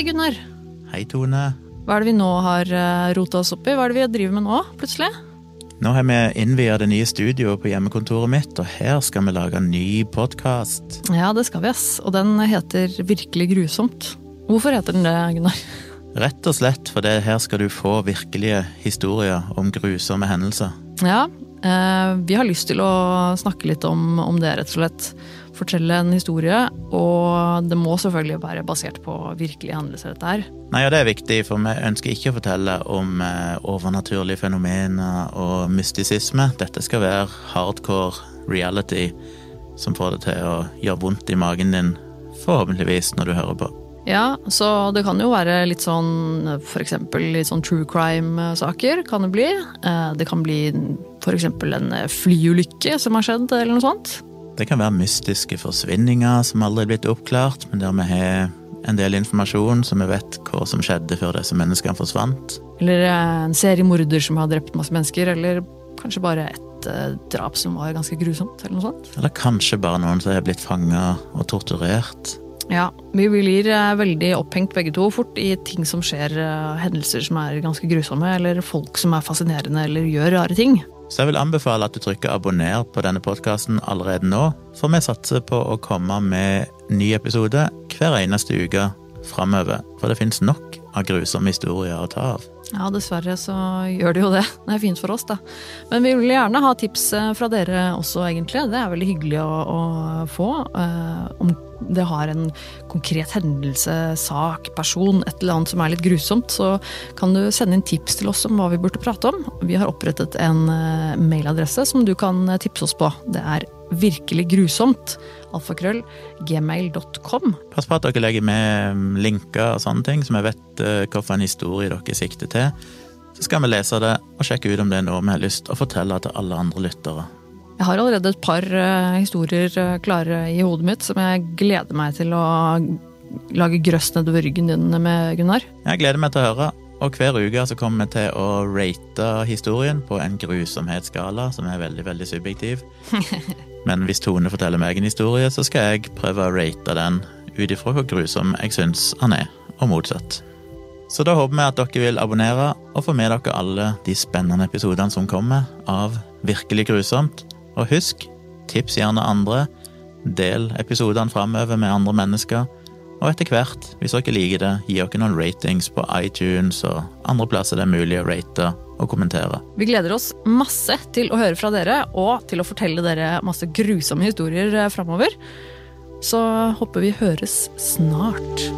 Hei, Gunnar. Hei, Tone. Hva er det vi nå har eh, rota oss opp i? Hva er det vi driver med nå, plutselig? Nå har vi innvia det nye studioet på hjemmekontoret mitt, og her skal vi lage en ny podkast. Ja, det skal vi, ass. Og den heter Virkelig grusomt. Hvorfor heter den det, Gunnar? Rett og slett fordi her skal du få virkelige historier om grusomme hendelser. Ja, eh, vi har lyst til å snakke litt om, om det, rett og slett. Fortelle en historie, og det må selvfølgelig være basert på virkelige hendelser, dette her. Nei, og det er viktig, for vi ønsker ikke å fortelle om eh, overnaturlige fenomener og mystisisme. Dette skal være hardcore reality som får det til å gjøre vondt i magen din, forhåpentligvis, når du hører på. Ja, så det kan jo være litt sånn eksempel litt sånn true crime-saker, kan det bli. Eh, Det kan bli eksempel en flyulykke som har skjedd, eller noe sånt. Det kan være mystiske forsvinninger som aldri er blitt oppklart, men der vi har en del informasjon så vi vet hva som skjedde før disse menneskene forsvant. Eller en en seriemorder som har drept masse mennesker, eller kanskje bare et eh, drap som var ganske grusomt, eller noe sånt. Eller kanskje bare noen som har blitt fanga og torturert. Ja, vi blir eh, veldig opphengt begge to fort i ting som skjer, eh, hendelser som er ganske grusomme, eller folk som er fascinerende eller gjør rare ting. Så jeg vil anbefale at du trykker abonner på denne podkasten allerede nå, for vi satser på å komme med ny episode hver eneste uke framover. For det fins nok av grusomme historier å ta av. Ja, dessverre så gjør det jo det. Det er fint for oss, da. Men vi vil gjerne ha tips eh, fra dere også, egentlig. Det er veldig hyggelig å, å få. Eh, om det har en konkret hendelse, sak, person, et eller annet som er litt grusomt, så kan du sende inn tips til oss om hva vi burde prate om. Vi har opprettet en eh, mailadresse som du kan eh, tipse oss på. Det er virkelig grusomt. Alfakrøll. Gmail.com. Pass på at dere legger med mm, linker og sånne ting, så vi vet uh, hvilken historie dere sikter til. Så skal vi lese det og sjekke ut om det er noe vi har lyst å fortelle til alle andre lyttere. Jeg har allerede et par eh, historier eh, klare i hodet mitt som jeg gleder meg til å lage grøss nedover ryggen din med, Gunnar. Jeg gleder meg til å høre, og hver uke så kommer vi til å rate historien på en grusomhetsskala som er veldig, veldig subjektiv. Men hvis Tone forteller meg en historie, så skal jeg prøve å rate den ut ifra hvor grusom jeg syns han er, og motsatt. Så da håper vi at dere vil abonnere og få med dere alle de spennende episodene som kommer av Virkelig grusomt. Og husk, tips gjerne andre. Del episodene framover med andre mennesker. Og etter hvert, hvis dere liker det, gi dere noen ratings på iTunes og andre plasser det er mulig å rate og kommentere. Vi gleder oss masse til å høre fra dere, og til å fortelle dere masse grusomme historier framover. Så håper vi høres snart.